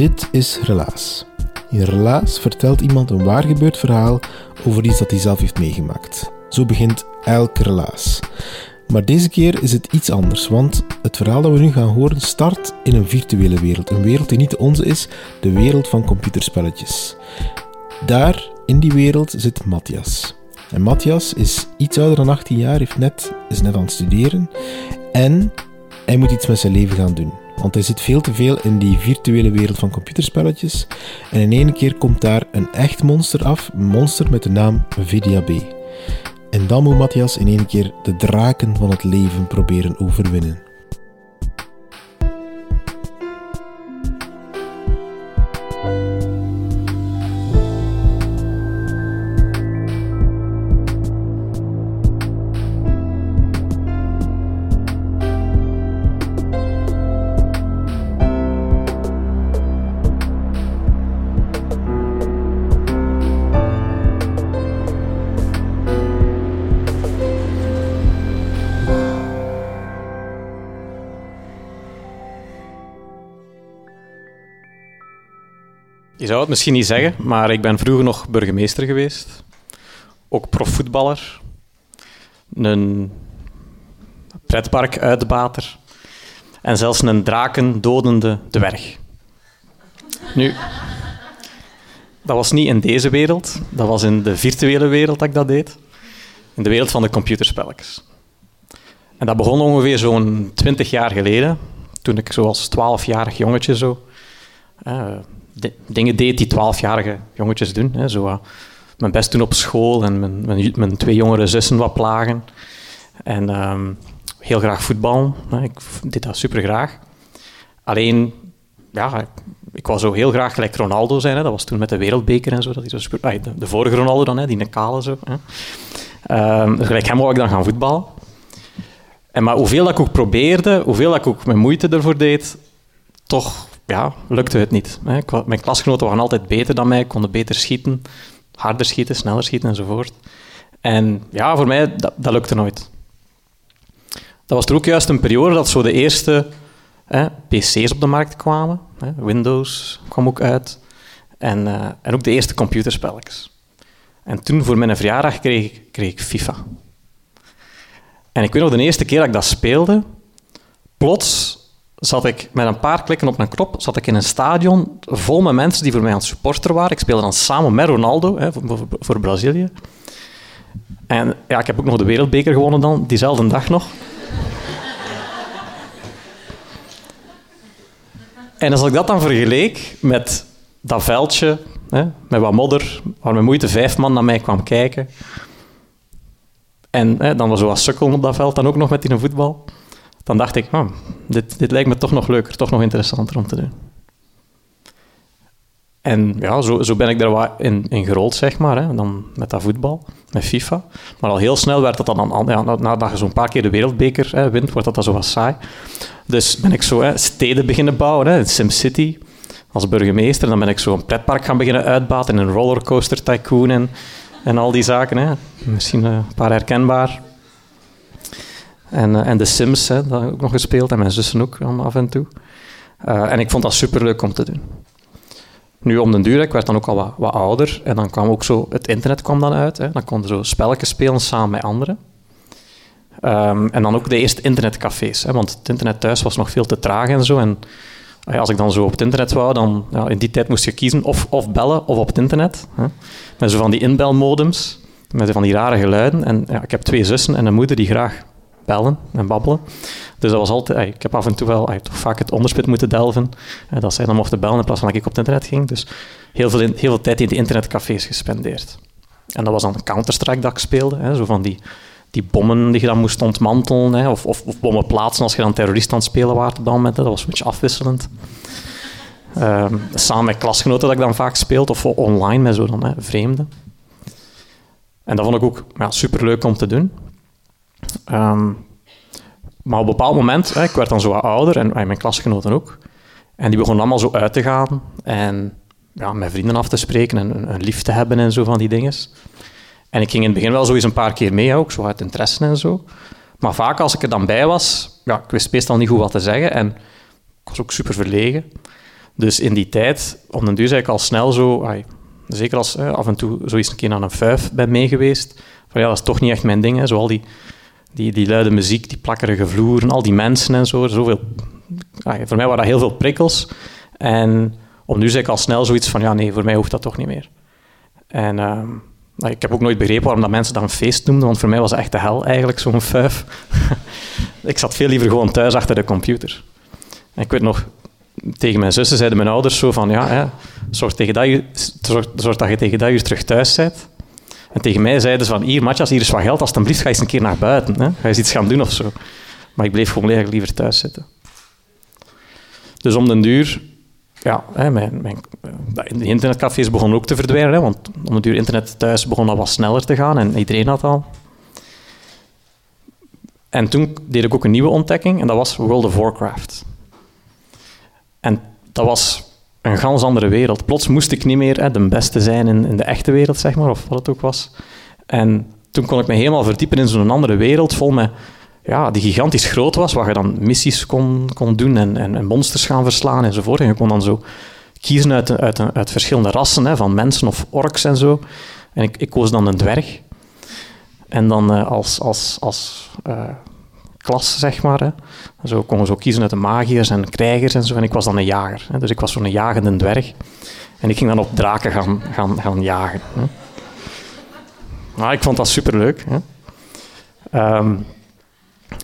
Dit is Relaas. In Relaas vertelt iemand een waar gebeurd verhaal over iets dat hij zelf heeft meegemaakt. Zo begint elk Relaas. Maar deze keer is het iets anders, want het verhaal dat we nu gaan horen start in een virtuele wereld. Een wereld die niet de onze is, de wereld van computerspelletjes. Daar, in die wereld, zit Matthias. En Matthias is iets ouder dan 18 jaar, heeft net, is net aan het studeren en hij moet iets met zijn leven gaan doen. Want hij zit veel te veel in die virtuele wereld van computerspelletjes. En in één keer komt daar een echt monster af, een monster met de naam Vidia B. En dan moet Matthias in één keer de draken van het leven proberen overwinnen. Je zou het misschien niet zeggen, maar ik ben vroeger nog burgemeester geweest. Ook profvoetballer. Een pretparkuitbater. En zelfs een drakendodende dwerg. Nu, dat was niet in deze wereld. Dat was in de virtuele wereld dat ik dat deed. In de wereld van de computerspelletjes. En dat begon ongeveer zo'n twintig jaar geleden. Toen ik zoals twaalfjarig jongetje zo... Uh, dingen deed die twaalfjarige jongetjes doen. Hè. Zo, uh, mijn best doen op school en mijn, mijn, mijn, twee jongere zussen wat plagen. En um, heel graag voetbal. Hè. Ik deed dat super graag. Alleen, ja, ik wou zo heel graag gelijk Ronaldo zijn. Hè. Dat was toen met de wereldbeker en zo. Dat hij zo de, vorige Ronaldo dan, hè, die kale zo. Hè. Um, dus gelijk hem wou ik dan gaan voetballen. En maar hoeveel dat ik ook probeerde, hoeveel dat ik ook mijn moeite ervoor deed, toch ja, lukte het niet. Mijn klasgenoten waren altijd beter dan mij, konden beter schieten, harder schieten, sneller schieten enzovoort. En ja, voor mij, dat, dat lukte nooit. Dat was er ook juist een periode dat zo de eerste hè, PC's op de markt kwamen. Hè. Windows kwam ook uit. En, uh, en ook de eerste computerspelletjes. En toen, voor mijn verjaardag, kreeg, kreeg ik FIFA. En ik weet nog de eerste keer dat ik dat speelde, plots zat ik met een paar klikken op een knop zat ik in een stadion vol met mensen die voor mij aan het supporter waren. Ik speelde dan samen met Ronaldo hè, voor, Brazilië. En ja, ik heb ook nog de wereldbeker gewonnen dan, diezelfde dag nog. en als ik dat dan vergeleek met dat veldje, hè, met wat modder, waar mijn moeite vijf man naar mij kwam kijken. En hè, dan was zo wat sukkel op dat veld, dan ook nog met die voetbal dan dacht ik, oh, dit, dit lijkt me toch nog leuker, toch nog interessanter om te doen. En ja, zo, zo ben ik daar in, in gerold, zeg maar. Hè. Dan met dat voetbal, met FIFA. Maar al heel snel werd dat dan... Ja, nadat je zo'n paar keer de wereldbeker hè, wint, wordt dat dan zo wat saai. Dus ben ik zo hè, steden beginnen bouwen, hè, in SimCity, als burgemeester. Dan ben ik zo een pretpark gaan beginnen uitbaten, een rollercoaster tycoon en, en al die zaken. Hè. Misschien een paar herkenbaar. En, uh, en Sims, hè, dat heb ik ook nog gespeeld. En mijn zussen ook af en toe. Uh, en ik vond dat superleuk om te doen. Nu, om den duur, ik werd dan ook al wat, wat, ouder. En dan kwam ook zo... Het internet kwam dan uit. Hè. Dan konden zo spelletjes spelen samen met anderen. Um, en dan ook de eerste internetcafés. Hè, want het internet thuis was nog veel te traag en zo. En als ik dan zo op het internet wou, dan... Ja, in die tijd moest je kiezen of, of bellen of op het internet. Hè. Met zo van die inbelmodems. Met van die rare geluiden. En ja, ik heb twee zussen en een moeder die graag bellen en babbelen. Dus dat was altijd... Ik heb af en toe wel toch vaak het onderspit moeten delven. Dat zij dan mochten bellen in plaats van dat ik op het internet ging. Dus heel veel, heel veel tijd in de internetcafés gespendeerd. En dat was dan Counter-Strike dat ik speelde. Hè, zo van die, die bommen die je dan moest ontmantelen. Hè, of, of, bommen plaatsen als je dan terrorist aan het spelen was op dat moment. Dat was een beetje afwisselend. Ehm, samen met klasgenoten dat ik dan vaak speelde. Of online met zo dan, hè, vreemden. En dat vond ik ook ja, superleuk om te doen. Ehm, maar op een bepaald moment, hè, ik werd dan zo wat ouder en mijn klasgenoten ook. En die begonnen allemaal zo uit te gaan en ja, met vrienden af te spreken en een, lief te hebben en zo van die dingen. En ik ging in het begin wel zo eens een paar keer mee, ook zo uit interesse en zo. Maar vaak als ik er dan bij was, ja, ik wist meestal niet goed wat te zeggen en ik was ook super verlegen. Dus in die tijd, om den duur zei ik al snel zo, zeker als af en toe zo eens een keer naar een vijf ben mee geweest, van ja, dat is toch niet echt mijn ding, hè, zo al die die, die luide muziek, die plakkerige vloeren, al die mensen en zo. Zoveel, ah, voor mij waren dat heel veel prikkels. En om nu zeg ik al snel zoiets van, ja nee, voor mij hoeft dat toch niet meer. En uh, ik heb ook nooit begrepen waarom dat mensen dat een feest noemden, want voor mij was het echt de hel eigenlijk, zo'n fuif. ik zat veel liever gewoon thuis achter de computer. En ik weet nog, tegen mijn zussen zeiden mijn ouders zo van, ja, hè, zorg, tegen dat je, zorg, zorg dat je tegen dat je terug thuis bent. En tegen mij zeiden ze van, hier Matthias, hier is wat geld, alsjeblieft ga eens een keer naar buiten. Hè? Ga eens iets gaan doen of zo. Maar ik bleef gewoon eigenlijk liever thuis zitten. Dus om den duur, ja, hè, mijn, mijn, de internetcafés begonnen ook te verdwijnen, hè, want om den duur internet thuis begon al wat sneller te gaan en iedereen had al. En toen deed ik ook een nieuwe ontdekking en dat was World of Warcraft. En dat was een ganz andere wereld. Plots moest ik niet meer de beste zijn in, in, de echte wereld, zeg maar, of wat het ook was. En toen kon ik me helemaal verdiepen in zo'n andere wereld, vol met, ja, die gigantisch groot was, waar je dan missies kon, kon doen en, en, monsters gaan verslaan enzovoort. En je kon dan zo kiezen uit, uit, uit verschillende rassen, hè, van mensen of orks en zo. En ik, ik koos dan een dwerg. En dan uh, als, als, als uh, klas, zeg maar. Hè. Zo konden zo kiezen uit de magiërs en krijgers en zo. Ik was dan een jager. Hè. Dus ik was zo'n jagende dwerg. En ik ging dan op draken gaan, gaan, gaan jagen. Hè. Maar ik vond dat superleuk. Hè. Um,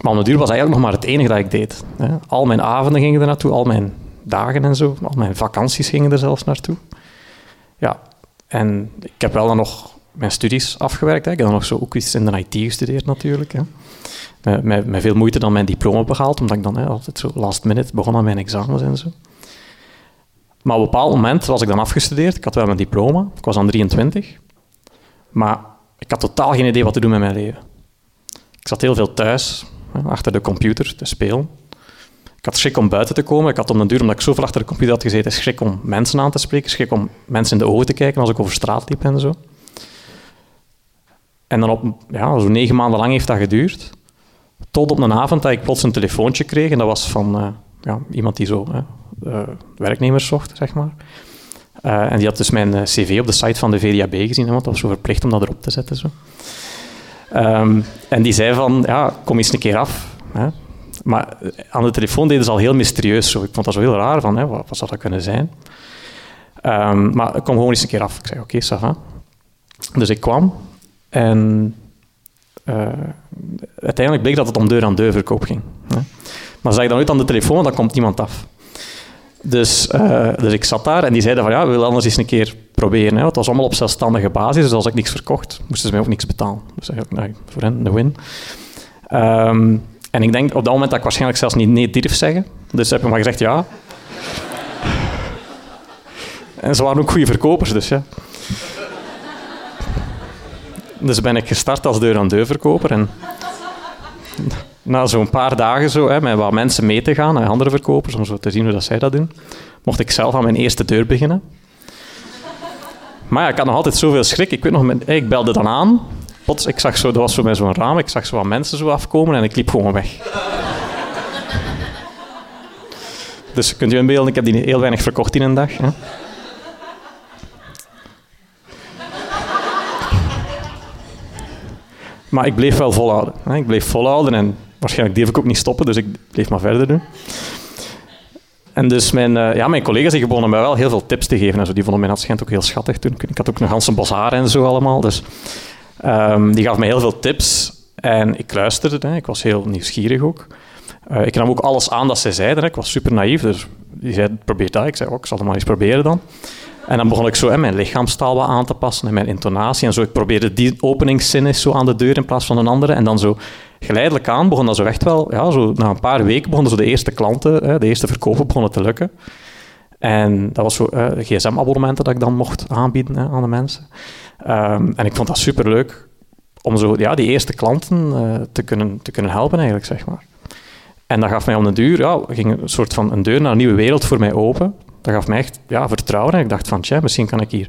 maar om duur was eigenlijk nog maar het enige dat ik deed. Hè. Al mijn avonden gingen er naartoe, al mijn dagen en zo. Al mijn vakanties gingen er zelfs naartoe. Ja, en ik heb wel dan nog mijn studies afgewerkt. Hè. Ik heb dan nog zo ook iets in de IT gestudeerd natuurlijk. Hè. Met, met, veel moeite dan mijn diploma behaald, omdat ik dan altijd zo last minute begon aan mijn examens en zo. Maar op een bepaald moment was ik dan afgestudeerd. Ik had wel mijn diploma. Ik was dan 23. Maar ik had totaal geen idee wat te doen met mijn leven. Ik zat heel veel thuis, achter de computer, te spelen. Ik had schrik om buiten te komen. Ik had om de duur, omdat ik zoveel achter de computer had gezeten, schrik om mensen aan te spreken, schrik om mensen in de ogen te kijken als ik over straat liep en zo. En dan op ja, zo'n negen maanden lang heeft dat geduurd. Tot op een avond dat ik plots een telefoontje kreeg. En dat was van uh, ja, iemand die zo uh, werknemers zocht, zeg maar. Uh, en die had dus mijn cv op de site van de VDAB gezien, want dat was zo verplicht om dat erop te zetten. Zo. Um, en die zei van, ja, kom eens een keer af. Hè. Maar aan de telefoon deden ze al heel mysterieus. Zo. Ik vond dat zo heel raar, van, hè, wat, wat zou dat kunnen zijn? Um, maar kom gewoon eens een keer af. Ik zei, oké, okay, ça Dus ik kwam en uh, uiteindelijk bleek dat het om deur-aan-deur verkoop ging. Hè. Maar zag ik dan uit aan de telefoon, dan komt iemand af. Dus, uh, dus ik zat daar en die zeiden van ja, we willen anders eens een keer proberen. Hè. Het was allemaal op zelfstandige basis, dus als ik niks verkocht, moesten ze mij ook niks betalen. Dus eigenlijk nee, voor hen de win. Um, en ik denk op dat moment dat ik waarschijnlijk zelfs niet nee durf zeggen. Dus heb ik maar gezegd ja. en ze waren ook goede verkopers, dus ja. Dus ben ik gestart als deur-aan-deur verkoper. En na zo'n paar dagen zo, hè, met wat mensen mee te gaan, naar andere verkopers, om zo te zien hoe dat zij dat doen, mocht ik zelf aan mijn eerste deur beginnen. Maar ja, ik had nog altijd zoveel schrik. Ik weet nog, ik belde dan aan. Plots, ik zag zo, dat was zo met zo'n raam, ik zag zo wat mensen zo afkomen en ik liep gewoon weg. dus kunt u inbeelden, ik heb die heel weinig verkocht in een dag. Hè. Maar ik bleef wel volhouden. Ik bleef volhouden en waarschijnlijk durf ik ook niet stoppen, dus ik bleef maar verder doen. En dus mijn, uh, ja, mijn collega's die begonnen mij wel heel veel tips te geven. En zo. Die vonden mijn assistent ook heel schattig toen. Ik had ook ganse bos haar en zo allemaal. Dus um, die gaf mij heel veel tips. En ik luisterde, hè. ik was heel nieuwsgierig ook. Uh, ik nam ook alles aan dat zij zeiden. Hè. Ik was super naïef, dus die zei, probeer dat. Ik zei, oh, ik zal het maar eens proberen dan. En dan begon ik zo mijn lichaamstaal wat aan te passen en mijn intonatie. En zo, ik probeerde die openingszin zo aan de deur in plaats van een andere. En dan zo geleidelijk aan begon dat zo echt wel... Ja, zo, na een paar weken begonnen zo de eerste klanten, hè, de eerste verkopen begonnen te lukken. En dat was zo gsm-abonnementen dat ik dan mocht aanbieden hè, aan de mensen. Um, en ik vond dat superleuk om zo, ja, die eerste klanten uh, te, kunnen, te kunnen helpen, eigenlijk, zeg maar. En dat gaf mij om de duur, ja, ging een soort van een deur naar een nieuwe wereld voor mij open. Dat gaf mij echt ja, vertrouwen. En ik dacht van, tja, misschien kan ik hier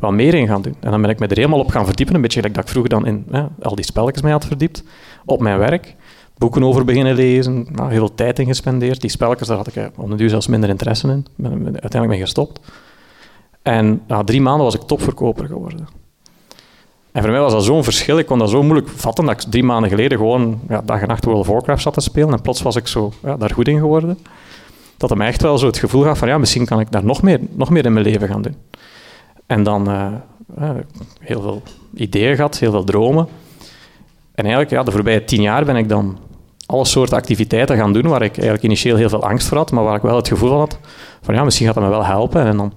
wel meer in gaan doen. En dan ben ik me er helemaal op gaan verdiepen. Een beetje gelijk dat ik vroeger dan in al die spelletjes mee had verdiept. Op mijn werk. Boeken over beginnen lezen. Nou, heel veel tijd in gespendeerd. Die spelletjes, daar had ik eh, de duur zelfs minder interesse in. Ben, ben uiteindelijk mee gestopt. En na drie maanden was ik topverkoper geworden. En voor mij was dat zo'n verschil. Ik kon dat zo moeilijk vatten dat ik drie maanden geleden gewoon ja, dag en nacht World of Warcraft zat te spelen. En plots was ik zo ja, daar goed in geworden dat het echt wel zo het gevoel gaf van ja, misschien kan ik daar nog meer, nog meer in mijn leven gaan doen. En dan uh, heel veel ideeën gehad, heel veel dromen. En eigenlijk, ja, de voorbije tien jaar ben ik dan alle soorten activiteiten gaan doen waar ik eigenlijk initieel heel veel angst voor had, maar waar ik wel het gevoel had van ja, misschien gaat dat me wel helpen. En dan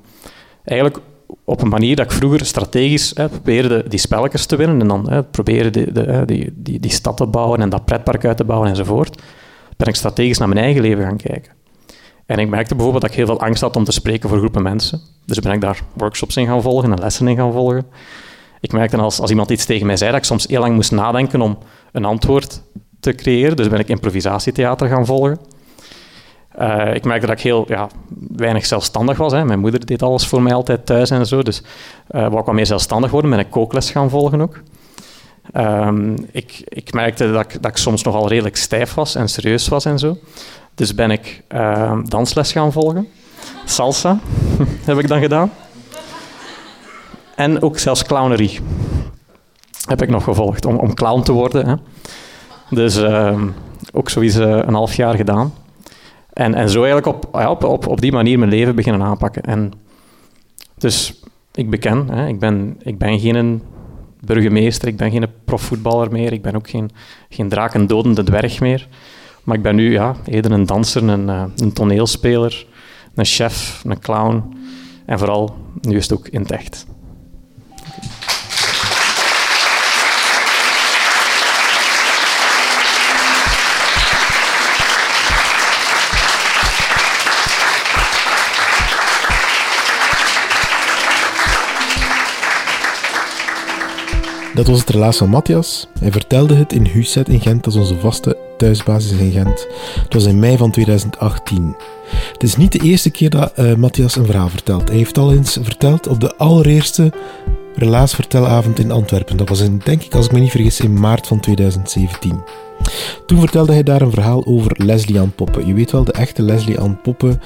eigenlijk op een manier dat ik vroeger strategisch hè, probeerde die spelletjes te winnen en dan hè, probeerde die, de, die, die, die stad te bouwen en dat pretpark uit te bouwen enzovoort, ben ik strategisch naar mijn eigen leven gaan kijken. En ik merkte bijvoorbeeld dat ik heel veel angst had om te spreken voor groepen mensen. Dus ben ik daar workshops in gaan volgen en lessen in gaan volgen. Ik merkte als, als iemand iets tegen mij zei, dat ik soms heel lang moest nadenken om een antwoord te creëren. Dus ben ik improvisatietheater gaan volgen. Uh, ik merkte dat ik heel ja, weinig zelfstandig was. Hè. Mijn moeder deed alles voor mij altijd thuis en zo. Dus uh, wou ik wat meer zelfstandig worden, ben ik kookles gaan volgen ook. Um, ik, ik merkte dat ik, dat ik soms nogal redelijk stijf was en serieus was en zo. Dus ben ik uh, dansles gaan volgen. Salsa heb ik dan gedaan. En ook zelfs clownerie heb ik nog gevolgd om, om clown te worden. Hè. Dus uh, ook zoiets uh, een half jaar gedaan. En, en zo eigenlijk op, op, op die manier mijn leven beginnen aanpakken. En dus ik beken, hè, ik, ben, ik ben geen burgemeester, ik ben geen profvoetballer meer, ik ben ook geen, geen drakendodende dwerg meer. Maar ik ben nu ja, eerder een danser, een, uh, een toneelspeler, een chef, een clown. En vooral, nu is het ook in het. Dat was het relaas van Matthias. Hij vertelde het in Huset in Gent, is onze vaste thuisbasis in Gent. Het was in mei van 2018. Het is niet de eerste keer dat uh, Matthias een verhaal vertelt. Hij heeft al eens verteld op de allereerste relaasvertelavond in Antwerpen. Dat was in, denk ik, als ik me niet vergis, in maart van 2017. Toen vertelde hij daar een verhaal over Leslie Ann Poppen. Je weet wel, de echte Leslie Ann Poppen.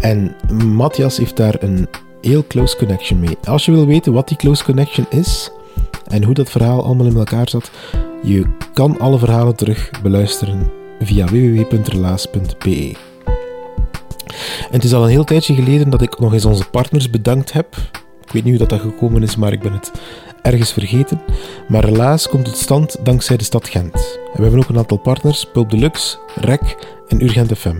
En Matthias heeft daar een heel close connection mee. Als je wil weten wat die close connection is, en hoe dat verhaal allemaal in elkaar zat, je kan alle verhalen terug beluisteren via www.relaas.be. Het is al een heel tijdje geleden dat ik nog eens onze partners bedankt heb. Ik weet niet hoe dat, dat gekomen is, maar ik ben het ergens vergeten. Maar Relaas komt tot stand dankzij de stad Gent. En we hebben ook een aantal partners, Pulp Deluxe, REC en Urgent FM.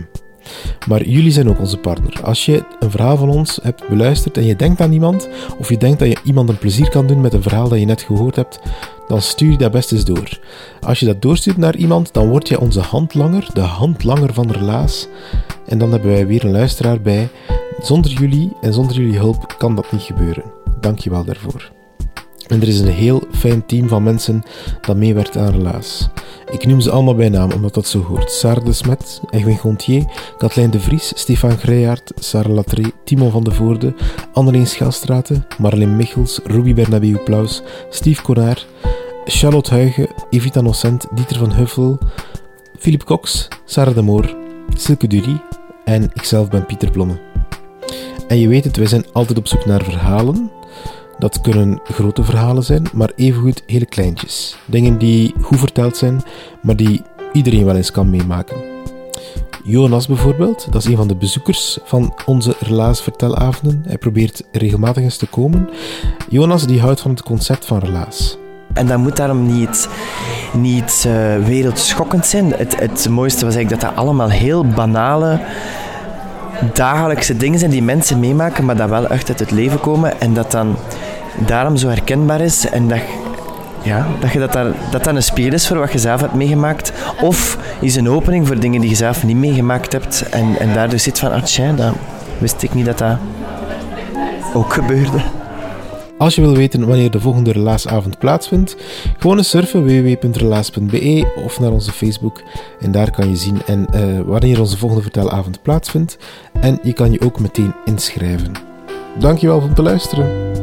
Maar jullie zijn ook onze partner. Als je een verhaal van ons hebt beluisterd en je denkt aan iemand, of je denkt dat je iemand een plezier kan doen met een verhaal dat je net gehoord hebt, dan stuur je dat best eens door. Als je dat doorstuurt naar iemand, dan word je onze handlanger, de handlanger van Relaas. En dan hebben wij weer een luisteraar bij. Zonder jullie en zonder jullie hulp kan dat niet gebeuren. Dank je wel daarvoor. En er is een heel fijn team van mensen dat meewerkt aan Relaas. Ik noem ze allemaal bij naam, omdat dat zo hoort. Sarah de Smet, Egwin Gontier, Kathleen de Vries, Stefan Greijaard, Sarah Latré, Timo van de Voorde, Anneleen Schelstraten, Marleen Michels, Ruby Bernabeu Plaus, Steve Konaar, Charlotte Huigen, Evita Nocent, Dieter van Huffel, Philip Cox, Sarah de Moor, Silke Durie en ikzelf ben Pieter Blomme. En je weet het, wij zijn altijd op zoek naar verhalen dat kunnen grote verhalen zijn, maar evengoed hele kleintjes. Dingen die goed verteld zijn, maar die iedereen wel eens kan meemaken. Jonas bijvoorbeeld, dat is een van de bezoekers van onze Relaas Vertelavonden. Hij probeert regelmatig eens te komen. Jonas die houdt van het concept van relaas. En dat moet daarom niet, niet uh, wereldschokkend zijn. Het, het mooiste was eigenlijk dat dat allemaal heel banale, dagelijkse dingen zijn die mensen meemaken, maar dat wel echt uit het leven komen. En dat dan daarom zo herkenbaar is. En dat, ja, dat, je dat, daar, dat dat een spiegel is voor wat je zelf hebt meegemaakt. Of is een opening voor dingen die je zelf niet meegemaakt hebt. En, en daardoor zit van, ah tja, dat wist ik niet dat dat ook gebeurde. Als je wil weten wanneer de volgende relaasavond plaatsvindt, gewoon eens surfen www.relaas.be of naar onze Facebook. En daar kan je zien en, uh, wanneer onze volgende vertelavond plaatsvindt. En je kan je ook meteen inschrijven. Dankjewel voor het luisteren.